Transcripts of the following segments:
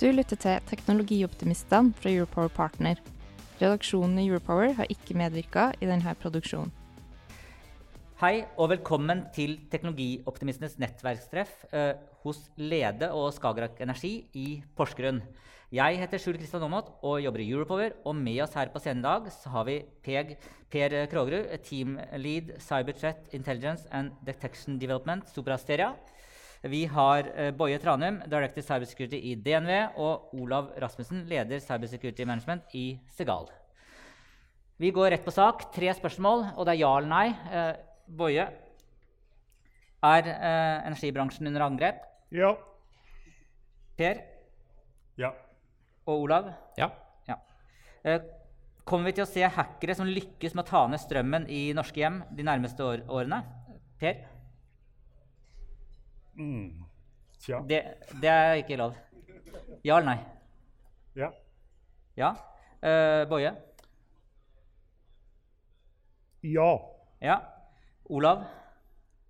Du lytter til Teknologioptimistene fra Europower Partner. Redaksjonen i Europower har ikke medvirka i denne produksjonen. Hei og velkommen til Teknologioptimistenes nettverkstreff eh, hos Lede og Skagerrak Energi i Porsgrunn. Jeg heter Skjul Kristian Aamodt og jobber i Europower. Og med oss her på scenen i dag så har vi Peg, Per Krogerud, Team Lead Cyberthreat Intelligence and Detection Development, Soprasteria. Vi har eh, Boje Tranum, Director Cybersecurity i DNV, og Olav Rasmussen, leder Cybersecurity Management i Segal. Vi går rett på sak. Tre spørsmål, og det er ja eller nei. Eh, Boje, er eh, energibransjen under angrep? Ja. Per Ja. og Olav? Ja. Ja. Kommer vi til å se hackere som lykkes med å ta ned strømmen i norske hjem de nærmeste årene? Per? Mm. Tja. Det, det er ikke lov. Ja eller nei? Ja. Ja. Uh, Boje? Ja. Ja. Olav?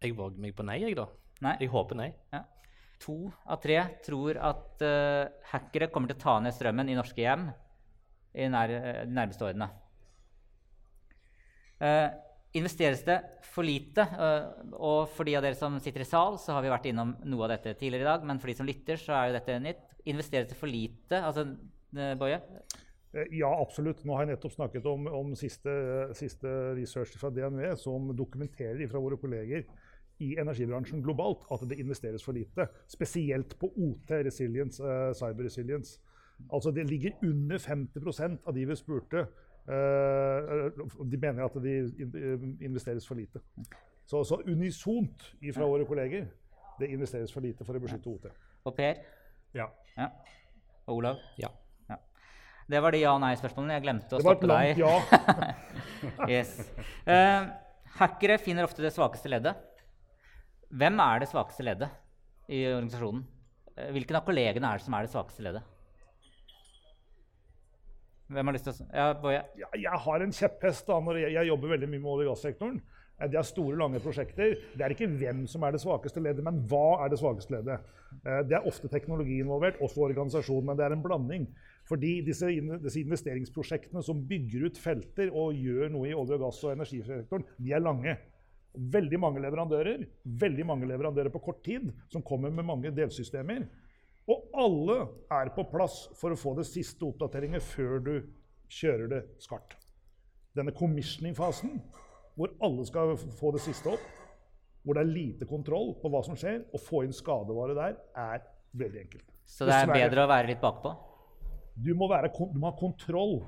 Jeg våger meg på nei, jeg, da. Nei. Jeg håper nei. Ja. To av tre tror at uh, hackere kommer til å ta ned strømmen i norske hjem i nær, de nærmeste årene. Eh, investeres det for lite? eh, og for de av dere som sitter i sal, så har vi vært innom noe av dette tidligere i dag. Men for de som lytter, så er jo dette nytt. Investeres det for lite? Altså, eh, Boje? Eh, Ja, absolutt. Nå har jeg nettopp snakket om, om siste, siste research fra DNV som dokumenterer fra våre kolleger i energibransjen globalt at det investeres for lite. Spesielt på OT, resilience, cyber resilience. Altså det ligger under 50% av de vi spurte. Eh, de mener at det investeres for lite. Så, så unisont fra våre kolleger det investeres for lite for å beskytte OT. Og Per? Ja. Ja. Og Olav? Ja. ja. Det var de ja- og nei-spørsmålene. Jeg glemte å stoppe Det var et langt ja. Yes. Uh, hackere finner ofte det svakeste leddet. Hvem er det svakeste leddet i organisasjonen? Eh, Hvilken av kollegene er det som er det svakeste leddet? Hvem har lyst til å Ja, Boje? Ja, jeg har en kjepphest da, når jeg, jeg jobber veldig mye med olje- og gassektoren. Eh, Det er store, lange prosjekter. Det er ikke hvem som er det svakeste leddet, men hva er det svakeste leddet. Eh, Det er ofte teknologi involvert, også organisasjon, men det er en blanding. Fordi disse, disse investeringsprosjektene som bygger ut felter og gjør noe i olje- og gass- og energisektoren, de er lange. Veldig mange leverandører, veldig mange leverandører på kort tid, som kommer med mange delsystemer. Og alle er på plass for å få det siste oppdateringet før du kjører det skarpt. Denne commissioning-fasen, hvor alle skal få det siste opp, hvor det er lite kontroll på hva som skjer, og få inn skadevare der, er veldig enkelt. Så det er Dessverre. bedre å være litt bakpå? Du må, være, du må ha kontroll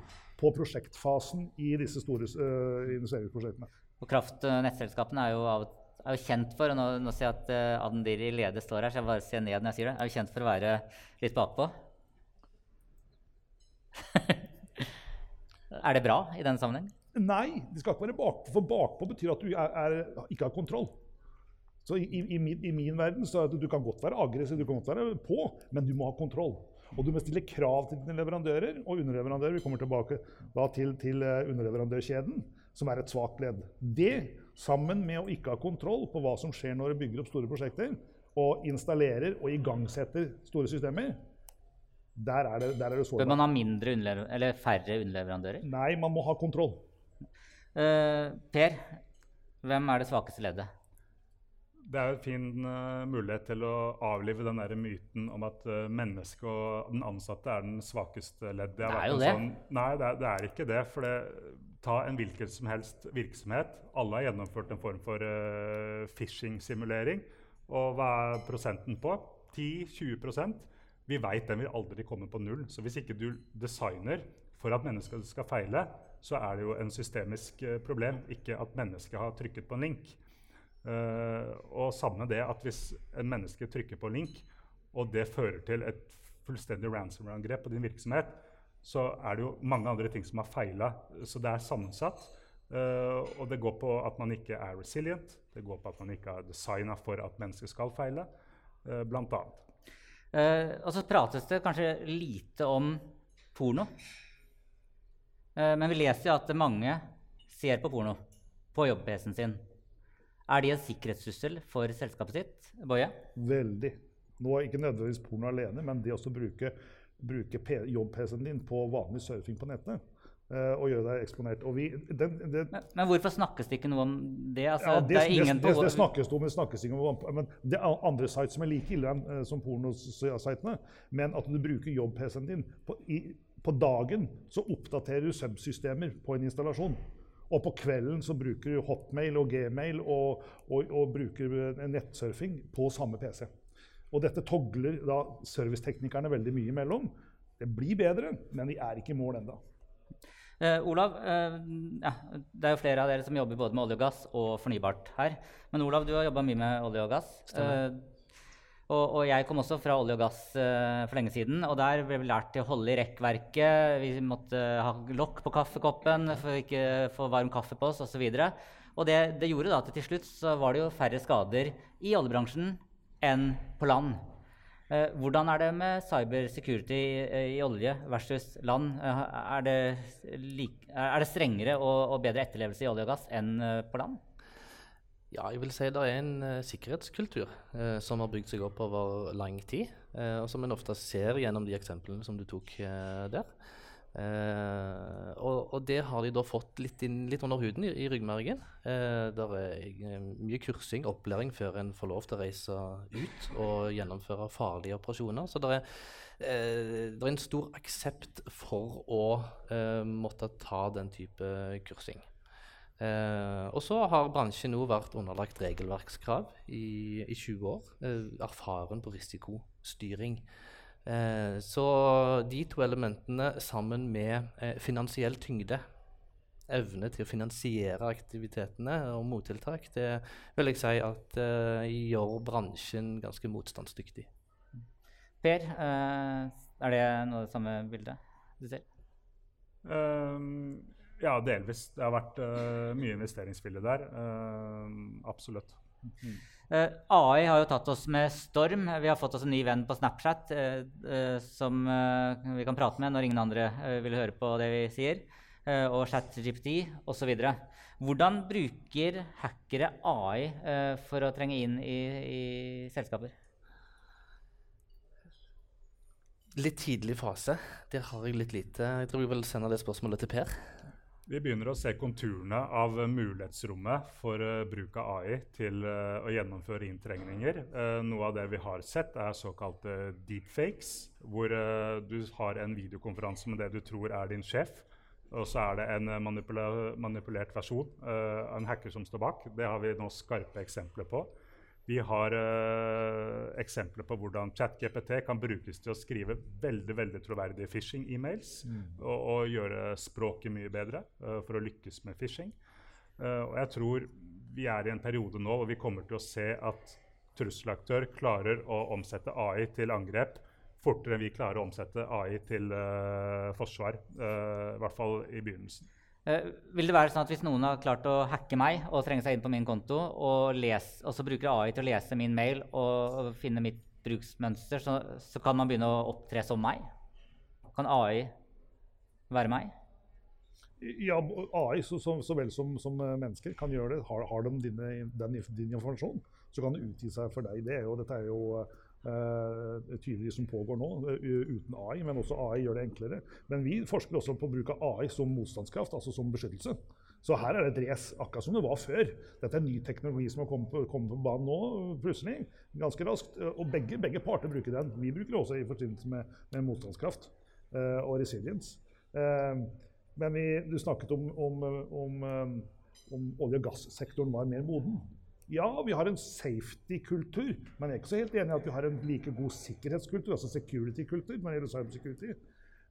på prosjektfasen i disse store uh, investeringsprosjektene. Og kraft- og nettselskapene er jo, av, er jo kjent for og Nå, nå ser jeg at uh, Adendiri Lede står her, så jeg bare ser ned når jeg sier det. Er jo kjent for å være litt bakpå. er det bra i denne sammenheng? Nei, de skal ikke være bakpå, for bakpå betyr at du er, er, ikke har kontroll. Så i, i, i, min, I min verden så er det, du kan godt være aggressiv, du kan godt være på, men du må ha kontroll. Og du må stille krav til dine leverandører og underleverandører. Vi kommer tilbake da til, til eh, underleverandørkjeden. som er et svakt ledd. Det, sammen med å ikke ha kontroll på hva som skjer når du bygger opp store prosjekter, og installerer og igangsetter store systemer, der er det, der er det Bør man ha mindre underlever eller færre underleverandører? Nei, man må ha kontroll. Uh, per, hvem er det svakeste leddet? Det er jo en fin uh, mulighet til å avlive den der myten om at uh, mennesket og den ansatte er den svakeste ledd. Det har er jo det. Sånn, nei, det er, det er ikke det. For det, ta en hvilken som helst virksomhet. Alle har gjennomført en form for uh, phishing-simulering. Og hva er prosenten på? 10-20% Vi veit den vil aldri komme på null. Så hvis ikke du designer for at mennesket skal feile, så er det jo en systemisk eh, problem, ikke at mennesket har trykket på en link. Uh, og samme det at hvis en menneske trykker på en link, og det fører til et fullstendig ransomware-angrep på din virksomhet, så er det jo mange andre ting som har feila. Så det er sammensatt. Uh, og det går på at man ikke er resilient. Det går på at man ikke har designa for at mennesker skal feile, uh, annet. Eh, og så prates det kanskje lite om porno. Uh, men vi leser jo at mange ser på porno på jobb-PC-en sin. Er de en sikkerhetstrussel for selskapet sitt? Boje? Veldig. Nå er ikke nødvendigvis porno alene, men det også bruke, bruke jobb-PC-en din på vanlig surfing på nettet eh, og gjøre deg eksponert. Og vi, den, den, Men, men hvorfor snakkes det ikke noe om det? Altså, ja, det, det er ingen det, på det snakkes om, det snakkes ikke om, men det er andre sites som er like ille enn som pornositene. Men at du bruker jobb-PC-en din på, i, på dagen, så oppdaterer du subsystemer på en installasjon. Og på kvelden så bruker du Hotmail og Gmail og, og, og bruker eh, nettsurfing på samme PC. Og dette togler da serviceteknikerne veldig mye imellom. Det blir bedre, men vi er ikke i mål ennå. Eh, Olav, eh, ja, det er jo flere av dere som jobber både med olje og gass og fornybart her. Men Olav, du har jobba mye med olje og gass. Eh, og, og jeg kom også fra olje og gass eh, for lenge siden. Og der ble vi lært til å holde i rekkverket. Vi måtte ha lokk på kaffekoppen for ikke få varm kaffe på oss osv. Og, så og det, det gjorde da at til slutt så var det jo færre skader i oljebransjen enn på land. Eh, hvordan er det med cybersecurity eh, i olje versus land? Eh, er, det like, er det strengere og, og bedre etterlevelse i olje og gass enn på land? Ja, jeg vil si det er en sikkerhetskultur eh, som har bygd seg opp over lang tid, eh, og som en ofte ser gjennom de eksemplene som du tok der. Eh, og, og det har de da fått litt, inn, litt under huden i, i ryggmargen. Eh, det er eh, mye kursing, opplæring, før en får lov til å reise ut og gjennomføre farlige operasjoner. Så det er, eh, er en stor aksept for å eh, måtte ta den type kursing. Eh, og så har bransjen nå vært underlagt regelverkskrav i, i 20 år. Erfaren på risikostyring. Eh, så de to elementene sammen med eh, finansiell tyngde, evne til å finansiere aktivitetene og mottiltak, det vil jeg si at eh, gjør bransjen ganske motstandsdyktig. Per, eh, er det noe av det samme bildet du ser? Um, ja, delvis. Det har vært eh, mye investeringsvilje der. Ehm, absolutt. Eh, AI har jo tatt oss med storm. Vi har fått oss en ny venn på Snapchat uh, som vi kan prate med når ingen andre vil høre på det vi sier. og ChatGPT osv. Hvordan bruker hackere AI for å trenge inn i, i selskaper? Litt tidlig fase. Der har jeg litt lite. Jeg tror jeg vil sende det spørsmålet til Per. Vi begynner å se konturene av mulighetsrommet for uh, bruk av AI til uh, å gjennomføre inntrengninger. Uh, noe av det vi har sett, er såkalte deepfakes, hvor du har en videokonferanse med det du tror er din sjef, og så er det en manipulert versjon en hacker som står bak. Det har vi nå skarpe eksempler på. Vi har uh, eksempler på hvordan ChatGPT kan brukes til å skrive veldig veldig troverdige phishing-emails og, og gjøre språket mye bedre uh, for å lykkes med phishing. Uh, og jeg tror vi er i en periode nå hvor vi kommer til å se at trusselaktør klarer å omsette AI til angrep fortere enn vi klarer å omsette AI til forsvar. I hvert fall i begynnelsen. Eh, vil det være sånn at hvis noen har klart å hacke meg og trenge seg inn på min konto, og, les, og så bruker AI til å lese min mail og, finne mitt bruksmønster, så, så kan man begynne å opptre som meg? Kan AI være meg? Ja, AI så, så, så vel som, som, mennesker kan gjøre det. Har, har de dine, den, din informasjon, så kan det utgi seg for deg. Det er jo, dette er jo uh, tydelig som pågår nå, uh, uten AI. Men også AI gjør det enklere. Men vi forsker også på bruk av AI som motstandskraft, altså som beskyttelse. Så her er det et race, akkurat som det var før. Dette er ny teknologi som har kommet på, kommet på banen nå, plutselig. Ganske raskt. Og begge, begge, parter bruker den. Vi bruker det også i forbindelse med, med motstandskraft uh, og resilience. Men vi, du snakket om, om, om, eh, om olje- og gassektoren var mer moden. Ja, vi har en safety-kultur, men jeg er ikke så helt enig i at vi har en like god sikkerhetskultur, altså security-kultur, når det gjelder cybersecurity.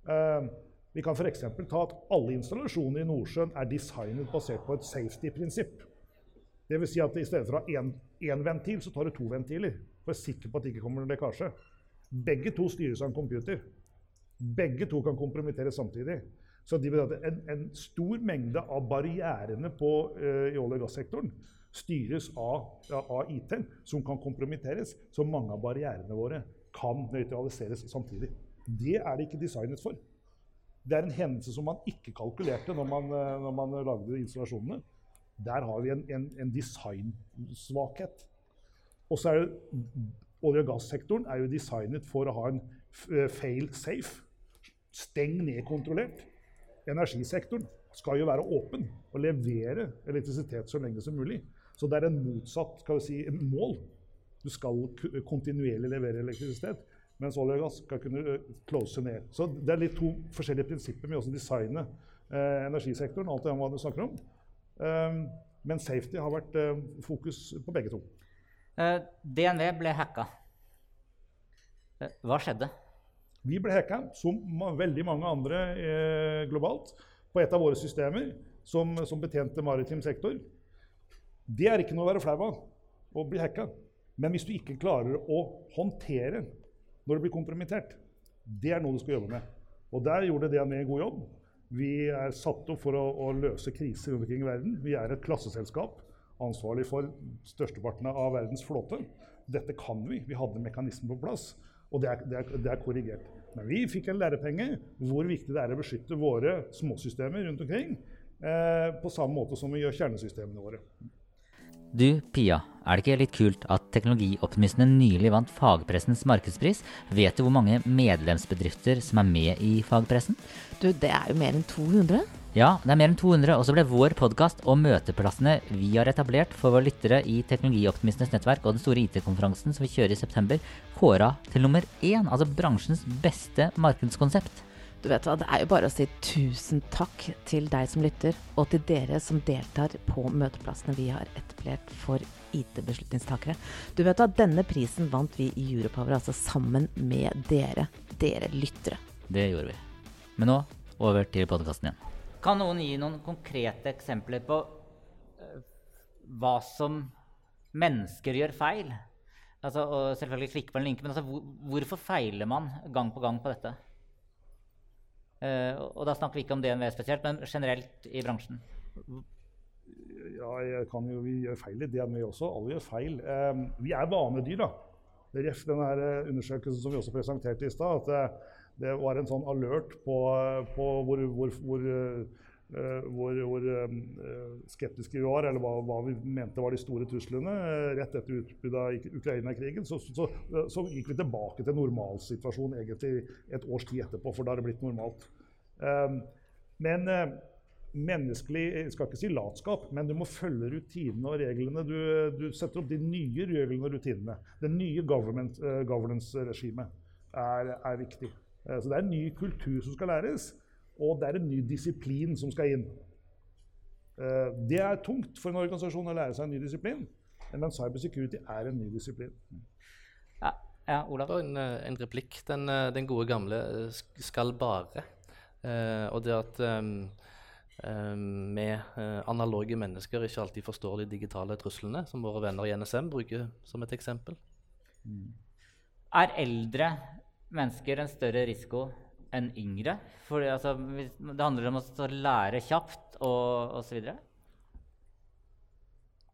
Uh, vi kan f.eks. ta at alle installasjoner i Nordsjøen er designet basert på et safety-prinsipp. Dvs. Si at i stedet for å ha én ventil, så tar du to ventiler. For å sikker på at det ikke kommer noen lekkasje. Begge to styres av en computer. Begge to kan kompromitteres samtidig. Så de vil at en, en stor mengde av barrierene på, uh, i olje- og gassektoren styres av, av, IT, som kan kompromitteres. Så mange av barrierene våre kan nøytraliseres samtidig. Det er det ikke designet for. Det er en hendelse som man ikke kalkulerte når man, eh, når man lagde installasjonene. Der har vi en, en, en designsvakhet. Og så er det Olje- og gassektoren er jo designet for å ha en eh, fail safe. Steng ned-kontrollert energisektoren skal jo være åpen og levere elektrisitet så lenge som mulig. Så det er en motsatt skal vi si, mål. Du skal kontinuerlig levere elektrisitet, mens olje og gass skal kunne close ned. Så det er litt to forskjellige prinsipper med å designe eh, energisektoren. alt det du snakker om. Um, men safety har vært eh, fokus på begge to. Uh, DNV ble hacka. Uh, hva skjedde? Vi ble hacka, som veldig mange andre eh, globalt, på et av våre systemer som, som, betjente maritim sektor. Det er ikke noe å være flau av, å bli hacka. Men hvis du ikke klarer å håndtere når du blir kompromittert, det er noe du skal jobbe med. Og der gjorde DNV en god jobb. Vi er satt opp for å, å løse kriser rundt omkring i verden. Vi er et klasseselskap ansvarlig for størsteparten av verdens flåte. Dette kan vi. Vi hadde mekanismen på plass. Og det er, det, er, det er, korrigert. Men vi fikk en lærepenge hvor viktig det er å beskytte våre småsystemer rundt omkring. Eh, på samme måte som vi gjør kjernesystemene våre. Du, Pia, er det ikke litt kult at teknologioptimistene nylig vant fagpressens markedspris? Vet du hvor mange medlemsbedrifter som er med i fagpressen? Du, det er jo mer enn 200. Ja, det er mer enn 200, og så ble vår podkast og møteplassene vi har etablert for våre lyttere i Teknologioptimistenes nettverk og den store IT-konferansen som vi kjører i september, kåra til nummer én, altså bransjens beste markedskonsept. Du vet hva, Det er jo bare å si tusen takk til deg som lytter, og til dere som deltar på møteplassene vi har etablert for IT-beslutningstakere. Du vet hva, Denne prisen vant vi i Europower, altså sammen med dere, dere lyttere. Det gjorde vi. Men nå over til podkasten igjen. Kan noen gi noen konkrete eksempler på uh, hva som mennesker gjør feil? Altså, og selvfølgelig klikke på en link, men altså, hvor, hvorfor feiler man gang på gang på dette? Uh, og da snakker vi ikke om DNV spesielt, men generelt i bransjen. Ja, jeg kan jo, vi gjør feil i DNV også. Alle gjør feil. Um, vi er vanedyr, da. Ref den undersøkelsen som vi også presenterte i stad. at det var en sånn alert på, på hvor, hvor, hvor, hvor, hvor uh, skeptiske vi var, eller hva, hva, vi mente var de store truslene. Uh, rett etter utbruddet av Ukraina-krigen så, så, så, gikk vi tilbake til normalsituasjonen egentlig et års tid etterpå, for da har det blitt normalt. men menneskelig jeg skal ikke si latskap, men du må følge rutinene og reglene. Du, du setter opp de nye reglene og rutinene. Det nye governance-regimet er, er viktig. Eh, så det er en ny kultur som skal læres, og det er en ny disiplin som skal inn. Eh, det er tungt for en organisasjon å lære seg en ny disiplin, men cybersecurity er en ny disiplin. Ja, ja Olav? En, eh, en replikk. Den, den, gode gamle 'skal bare'. og det at vi analoge mennesker ikke alltid forstår de digitale truslene, som våre venner i NSM bruker som et eksempel. Mm. Er eldre mennesker en større risiko enn yngre? For altså, det handler om å lære kjapt og osv.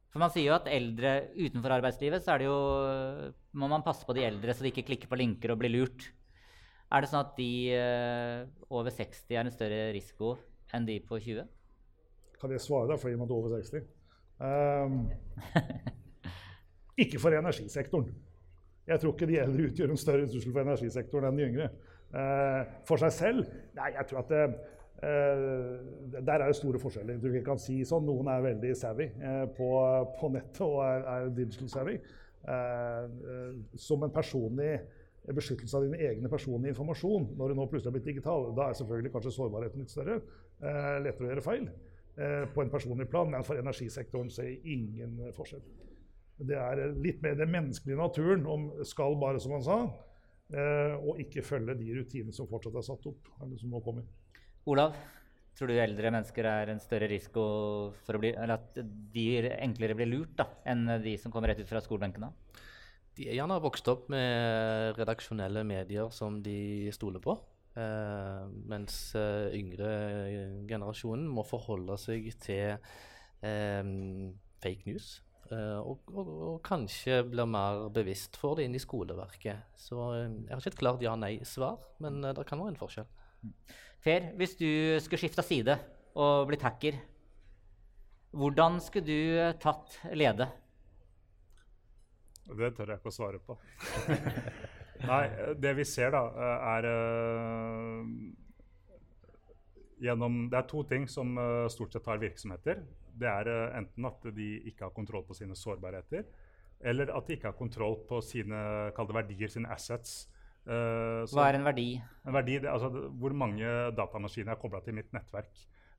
For man sier jo at eldre utenfor arbeidslivet så er det jo, må man passe på de eldre så de ikke klikker på linker og blir lurt. Er det sånn at de uh, over 60 er en større risiko enn de på 20? Kan jeg svare deg fordi man er over 60? Um, ikke for energisektoren. Jeg tror ikke de eldre utgjør en større trussel for energisektoren enn de yngre. Uh, for seg selv? Nei, jeg tror at det, uh, der er det store forskjeller. Du kan si sånn, Noen er veldig savvy på, på, nettet og er, er digital savvy. som en personlig beskyttelse av din egne personlige informasjon når du nå plutselig har blitt digital, da er selvfølgelig kanskje sårbarheten litt større. lettere å gjøre feil på en personlig plan, men for energisektoren ser jeg ingen forskjell. Det er litt mer den menneskelige naturen om skal bare, som han sa, eh, og ikke følge de rutinene som fortsatt er satt opp. eller som nå kommer. Olav, tror du eldre mennesker er en større risiko for å bli, eller at de enklere blir lurt da, enn de som kommer rett ut fra skolebenkene? De er gjerne vokst opp med redaksjonelle medier som de stoler på. Eh, mens eh, yngre generasjonen må forholde seg til eh, fake news og, og, og, kanskje blir mer bevisst for det inn i skoleverket. Så uh, jeg har ikke et klart ja-nei-svar, men uh, det kan være en forskjell. Per, hvis du skulle skifta side og blitt hacker, hvordan skulle du tatt lede? Det tør jeg ikke å svare på. Nei, det vi ser, da, er gjennom Det er to ting som stort sett tar virksomheter det er uh, enten at de ikke har kontroll på sine sårbarheter, eller at de ikke har kontroll på sine verdier, sine assets. Uh, Hva er en verdi? En verdi, det, altså, Hvor mange datamaskiner er kobla til mitt nettverk.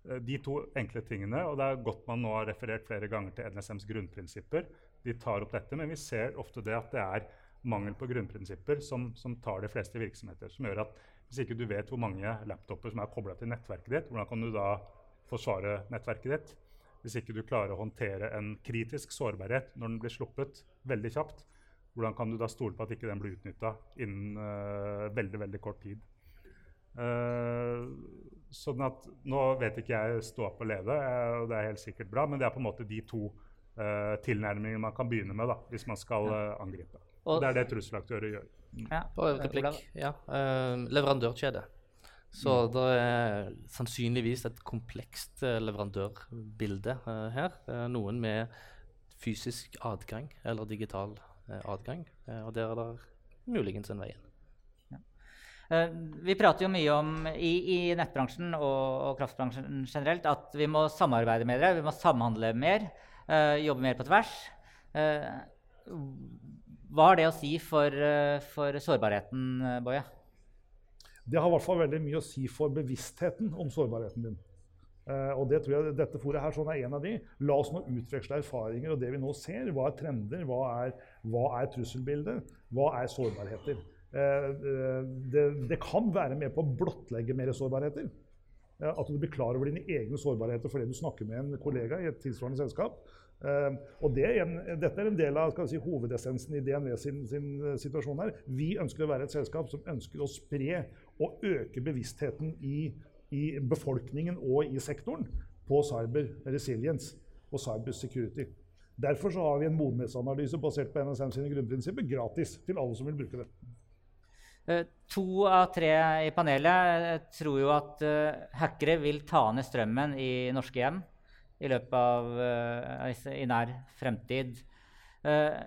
Uh, de to enkle tingene, og det er godt man nå har referert flere ganger til NSMs grunnprinsipper. De tar opp dette, men vi ser ofte det at det er mangel på grunnprinsipper som, som tar de fleste virksomheter. Som gjør at hvis ikke du vet hvor mange laptoper som er kobla til nettverket ditt, hvordan kan du da forsvare nettverket ditt? Hvis ikke du klarer å håndtere en kritisk sårbarhet når den blir sluppet veldig kjapt, hvordan kan du da stole på at ikke den blir utnytta innen uh, veldig veldig kort tid? Uh, sånn at Nå vet ikke jeg stå opp og leve, uh, og det er helt sikkert bra, men det er på en måte de to tilnærmingene man kan begynne med da, hvis man skal angripe. Og, det er det trusselaktører gjør. Ja, Bare replikk. Ja, leverandørkjede. Så mm. det er sannsynligvis et komplekst uh, leverandørbilde uh, her. Uh, noen med fysisk adgang eller digital adgang. og der er det muligens en vei inn. Vi prater jo mye om i, i nettbransjen og, og, kraftbransjen generelt at vi må samarbeide med dere, vi må samhandle mer, jobbe mer på tvers. Hva har det å si for, for sårbarheten, Boje? Det har i hvert fall veldig mye å si for bevisstheten om sårbarheten din. Uh, og det tror jeg Dette foret her sånn er en av de. La oss nå utveksle erfaringer og det vi nå ser. Hva er trender? Hva er, hva er trusselbildet? Hva er sårbarheter? Det, det, kan være med på å blottlegge mer sårbarheter. At du blir klar over dine egne sårbarheter fordi du snakker med en kollega i et tilsvarende selskap. Uh, og det er en, Dette er en del av si, hovedessensen i DNV sin, sin, situasjon. her. Vi ønsker å være et selskap som ønsker å spre og øke bevisstheten i, i befolkningen og i sektoren på cyber resilience og cyber security. Derfor har vi en modenhetsanalyse basert på NSM sine grunnprinsipper gratis til alle som vil bruke det. Uh, to av tre i panelet tror jo at hackere vil ta ned strømmen i norske hjem i løpet av uh, i nær fremtid. Uh,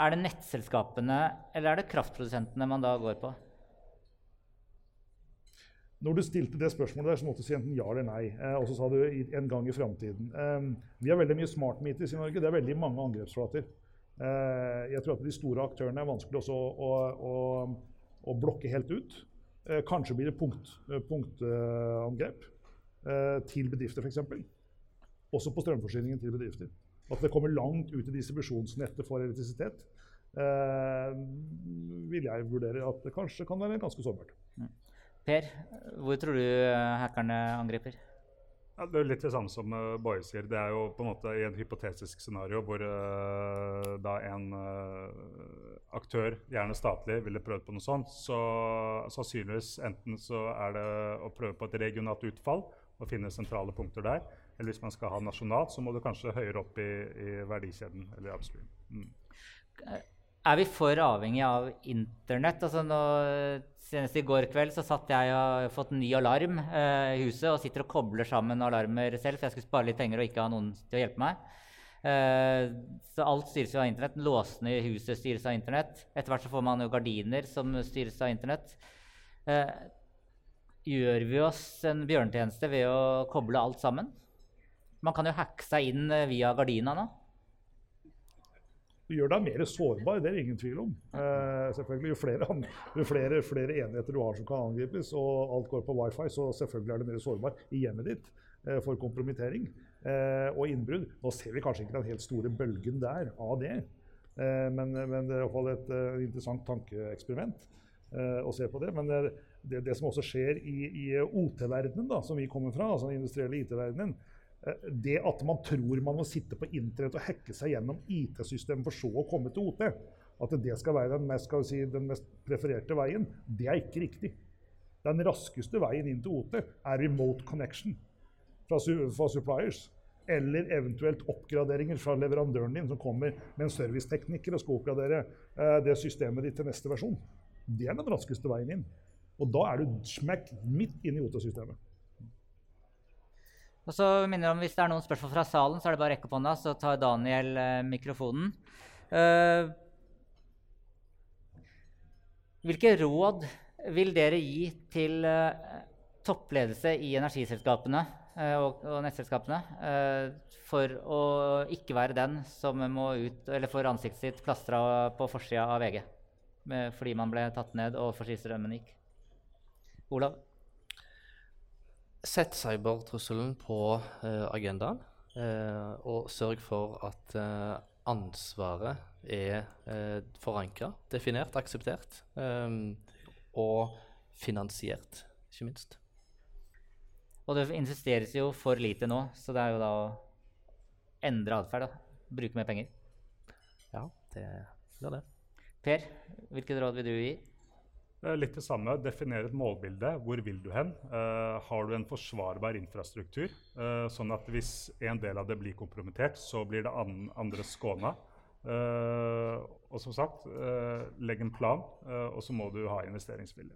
er det nettselskapene eller er det kraftprodusentene man da går på? Når du stilte det spørsmålet, der, så måtte du si enten ja eller nei. Eh, og så sa du en gang i framtiden. Eh, vi har veldig mye smart meters i Norge. Det er veldig mange angrepsflater. Eh, jeg tror at de store aktørene er vanskelig også å, å, å blokke helt ut. Eh, kanskje blir det punktangrep punkt, til bedrifter, f.eks også på strømforsyningen til bedrifter. At det kommer langt ut i distribusjonsnettet for elektrisitet, eh, vil jeg vurdere at det kanskje kan være ganske sårbart. Per, hvor tror du eh, hackerne angriper? Ja, det er litt det samme som uh, Boye sier. Det er jo på en måte i en hypotetisk scenario hvor uh, da en uh, aktør, gjerne statlig, ville prøvd på noe sånt, så sannsynligvis enten så er det å prøve på et regionalt utfall og finne sentrale punkter der, eller hvis man skal ha nasjonalt, så må du kanskje høyere opp i, i verdikjeden eller upstream. Mm. er vi for avhengig av internett? Altså nå, senest i går kveld så satt jeg og har fått en ny alarm eh, i huset og sitter og kobler sammen alarmer selv, for jeg skulle spare litt penger og ikke ha noen til å hjelpe meg. Eh, så alt styres jo av internett. Låsene i huset styres av internett. Etter hvert så får man jo gardiner som styres av internett. Eh, gjør vi oss en bjørnetjeneste ved å koble alt sammen? Man kan jo hacke seg inn eh, via gardina nå. Det gjør deg mer sårbar, det er det ingen tvil om. Eh, selvfølgelig, Jo, flere, jo flere, flere, enheter du har som kan angripes, og alt går på wifi, så selvfølgelig er det mer sårbar i hjemmet ditt eh, for kompromittering eh, og innbrudd. Nå ser vi kanskje ikke den helt store bølgen der av det, eh, men, men, det er iallfall et uh, interessant tankeeksperiment å se på det. Men det, det, som også skjer i, i OT-verdenen, som vi kommer fra, altså den industrielle IT-verdenen, Eh, det at man tror man må sitte på internett og hacke seg gjennom IT-systemet for så å komme til OT, at det skal være den mest, si, den mest, prefererte veien, det er ikke riktig. Den raskeste veien inn til OT er remote connection fra, fra suppliers. Eller eventuelt oppgraderinger fra leverandøren din som kommer med en servicetekniker og skal oppgradere eh, det systemet ditt til neste versjon. Det er den raskeste veien inn. Og da er du smack midt inn i OT-systemet. Og så minner jeg om Hvis det er noen spørsmål fra salen, så er det bare å rekke opp hånda, så tar Daniel eh, mikrofonen. Uh, hvilke råd vil dere gi til uh, toppledelse i energiselskapene uh, og, og, nettselskapene for å ikke være den som må ut, eller får ansiktet sitt plastra på forsida av VG fordi man ble tatt ned og fordi strømmen gikk? Olav? Sett cybertrusselen på uh, agendaen, uh, og sørg for at uh, ansvaret er uh, forankra, definert, akseptert um, og finansiert, ikke minst. Og det investeres jo for lite nå, så det er jo da å endre atferd. Bruke mer penger. Ja, det blir det. Per, hvilket råd vil du gi? Litt det samme. Definere et målbilde. Hvor vil du hen? Uh, har du en forsvarbar infrastruktur? Uh, sånn at hvis en del av det blir kompromittert, så blir det an andre skåna. Uh, og som sagt, legg en plan, og så må du ha investeringsvilje.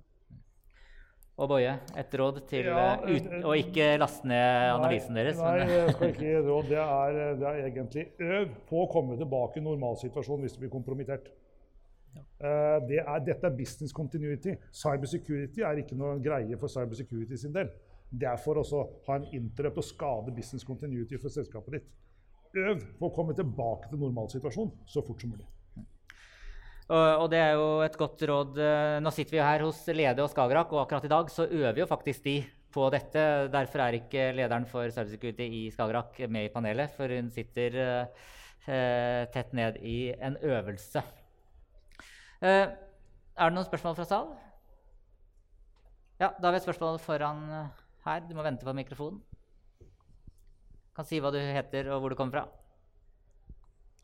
Og Boje, et råd til ja, ut, å ikke laste ned analysen deres? Nei, jeg skal ikke gi et råd. Det er, det er egentlig øv på å komme tilbake i normalsituasjon hvis du blir kompromittert. Uh, det er, dette er business continuity. Cybersecurity er ikke noe greie for cybersecurity sin del. Det er for å ha en interrupt og skade business continuity for selskapet ditt. Øv på å komme tilbake til normalsituasjonen så fort som mulig. Og, det er jo et godt råd. Eh, nå sitter vi jo her hos Lede og Skagerrak, og akkurat i dag så øver jo faktisk de på dette. Derfor er ikke lederen for cybersecurity i Skagerrak med i panelet, for hun sitter eh, tett ned i en øvelse. Uh, er det noen spørsmål fra sal? Ja, da har vi et spørsmål foran uh, her. Du må vente på mikrofonen. Kan si hva du heter og hvor du kommer fra.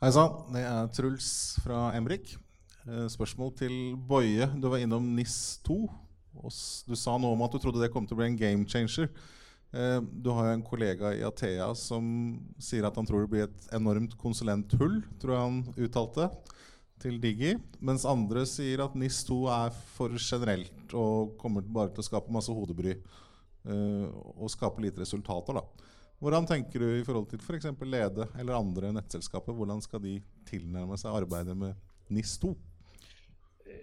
Hei sann. Det er Truls fra Embrik. Uh, spørsmål til Boje. Du var innom NIS2. du sa noe om at du trodde det kom til å bli en game changer. Du har jo en kollega i Athea som sier at han tror det blir et enormt konsulenthull, tror jeg han uttalte til Digi, mens andre sier at NIS2 er for generelt og kommer bare til å skape masse hodebry uh, og skape lite resultater. da. Hvordan tenker du i forhold til f.eks. For Lede eller andre nettselskaper? Hvordan skal de tilnærme seg arbeidet med NIS2?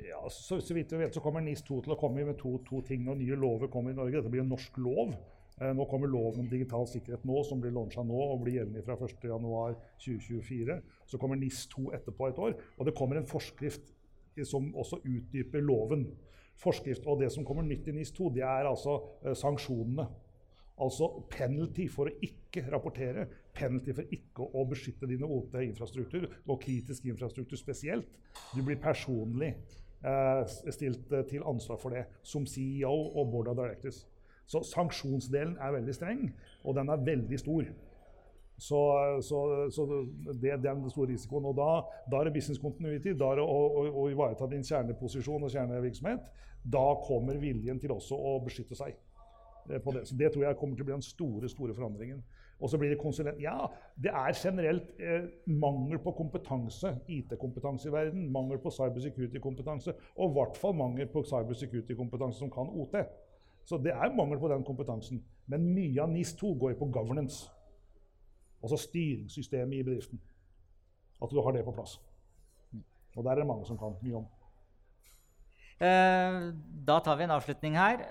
Ja, så, så vidt vi vet så kommer NIS2 til å komme med to, to ting når nye lover kommer i Norge. Dette blir en norsk lov. Eh, nå kommer loven om digital sikkerhet nå, som blir launcha nå og blir gjeldende fra 1.1.2024. Så kommer NIS2 etterpå et år. Og det kommer en forskrift som også utdyper loven. Forskrift, og Det som kommer nytt i NIS2, det er altså eh, sanksjonene. Altså penalty for å ikke rapportere, penalty for ikke å beskytte dine OT-infrastruktur, og kritisk infrastruktur spesielt. Du blir personlig eh, stilt eh, til ansvar for det som CEO og board of directors. Så sanksjonsdelen er veldig streng, og den er veldig stor. Så, så, så det, er den store risikoen. Og da, da er det business continuity, da er det å, å, å, ivareta din kjerneposisjon og kjernevirksomhet. Da kommer viljen til også å beskytte seg. Eh, på det. Så det tror jeg kommer til å bli den store store forandringen. Og så blir det konsulent. Ja, det er generelt eh, mangel på kompetanse, IT-kompetanse i verden. Mangel på cybersecurity-kompetanse. Og i hvert fall mangel på cybersecurity-kompetanse som kan OT. Så det er mangel på den kompetansen. Men mye av NIS2 går på governance. Altså styringssystemet i bedriften. At du har det på plass. Og der er det mange som kan mye om. Eh, da tar vi en avslutning her.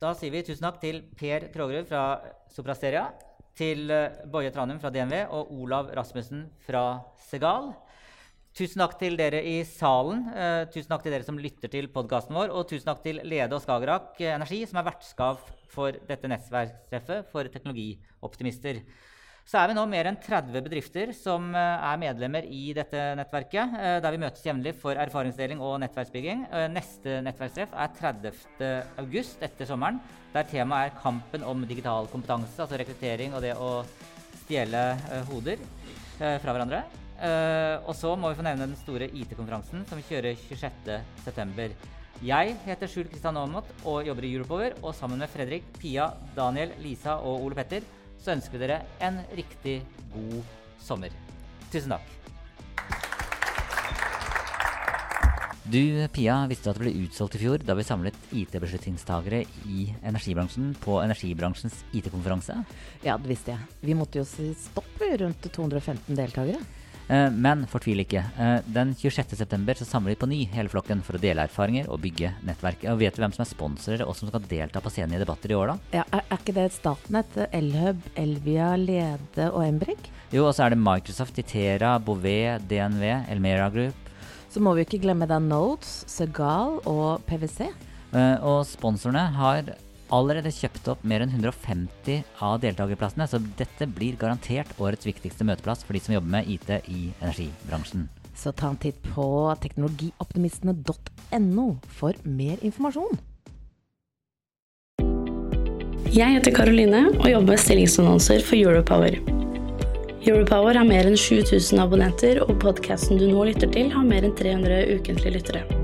Da sier vi tusen takk til Per Krogerud fra Soprasteria, til eh, Boje Tranum fra DNV og Olav Rasmussen fra Segal. Tusen takk til dere i salen, eh, tusen takk til dere som lytter til podkasten vår, og tusen takk til Lede og Skagerrak Energi, som er vertskap for dette nettverkstreffet for teknologioptimister så er vi nå mer enn 30 bedrifter som eh, er medlemmer i dette nettverket, eh, der vi møtes jevnlig for erfaringsdeling og nettverksbygging. Eh, neste nettverkstreff er 30.8 etter sommeren, der temaet er kampen om digital kompetanse, altså rekruttering og det å stjele hoder fra hverandre. Og så må vi få nevne den store IT-konferansen som vi kjører 26.9. Jeg heter Skjul Kristian Aamodt og jobber i Europower. Og sammen med Fredrik, Pia, Daniel, Lisa og Ole Petter så ønsker vi dere en riktig god sommer. Tusen takk. Du, Pia, visste at det ble utsolgt i fjor da vi samlet IT-beslutningstagere i energibransjen på energibransjens IT-konferanse? Ja, det visste jeg. Vi måtte jo si stopp rundt 215 deltakere. Eh, men fortvil ikke. Eh, den 26.9 samler vi på ny hele flokken for å dele erfaringer og bygge nettverk. Og vet du hvem som er sponsorer og som skal delta på scenen i debatter i år, da? Ja, er, ikke det Statnett, Elhub, Elvia, Lede og Embrik? Jo, og så er det Microsoft, Itera, Bouvet, DNV, Elmera Group. Så må vi ikke glemme da Nodes, Segal og PwC. Eh, og sponsorene har allerede kjøpt opp mer enn 150 av deltakerplassene, så dette blir garantert årets viktigste møteplass for de som jobber med IT i energibransjen. Så ta en titt på teknologioptimistene.no for mer informasjon. Jeg heter Karoline og jobber med stillingsannonser for Europower. Europower har mer enn 7000 abonnenter, og podkasten du nå lytter til, har mer enn 300 ukentlige lyttere.